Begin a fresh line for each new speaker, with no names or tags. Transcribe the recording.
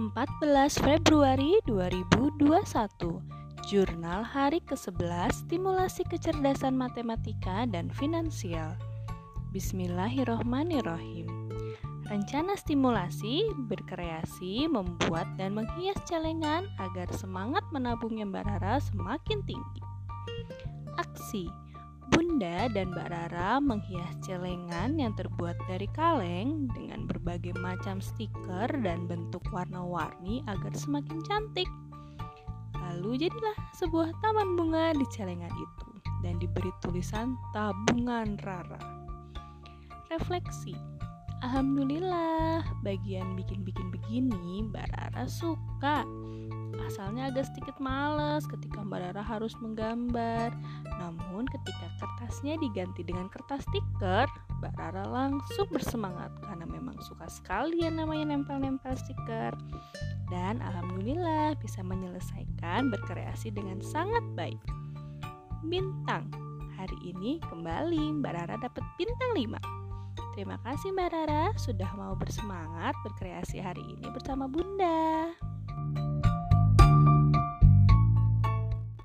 14 Februari 2021 Jurnal hari ke-11 Stimulasi Kecerdasan Matematika dan Finansial. Bismillahirrohmanirrohim. Rencana stimulasi, berkreasi, membuat dan menghias celengan agar semangat menabungnya Mbak Rara semakin tinggi. Aksi Bunda dan Mbak Rara menghias celengan yang terbuat dari kaleng dengan berbagai macam stiker dan bentuk warna-warni agar semakin cantik. Lalu jadilah sebuah taman bunga di celengan itu dan diberi tulisan tabungan Rara. Refleksi Alhamdulillah, bagian bikin-bikin begini Mbak Rara suka. Asalnya agak sedikit males ketika Mbak Rara harus menggambar. Namun ketika kertasnya diganti dengan kertas stiker, Mbak Rara langsung bersemangat karena memang suka sekali yang namanya nempel-nempel stiker. Dan alhamdulillah bisa menyelesaikan berkreasi dengan sangat baik. Bintang. Hari ini kembali Mbak Rara dapat bintang 5. Terima kasih Mbak Rara sudah mau bersemangat berkreasi hari ini bersama Bunda.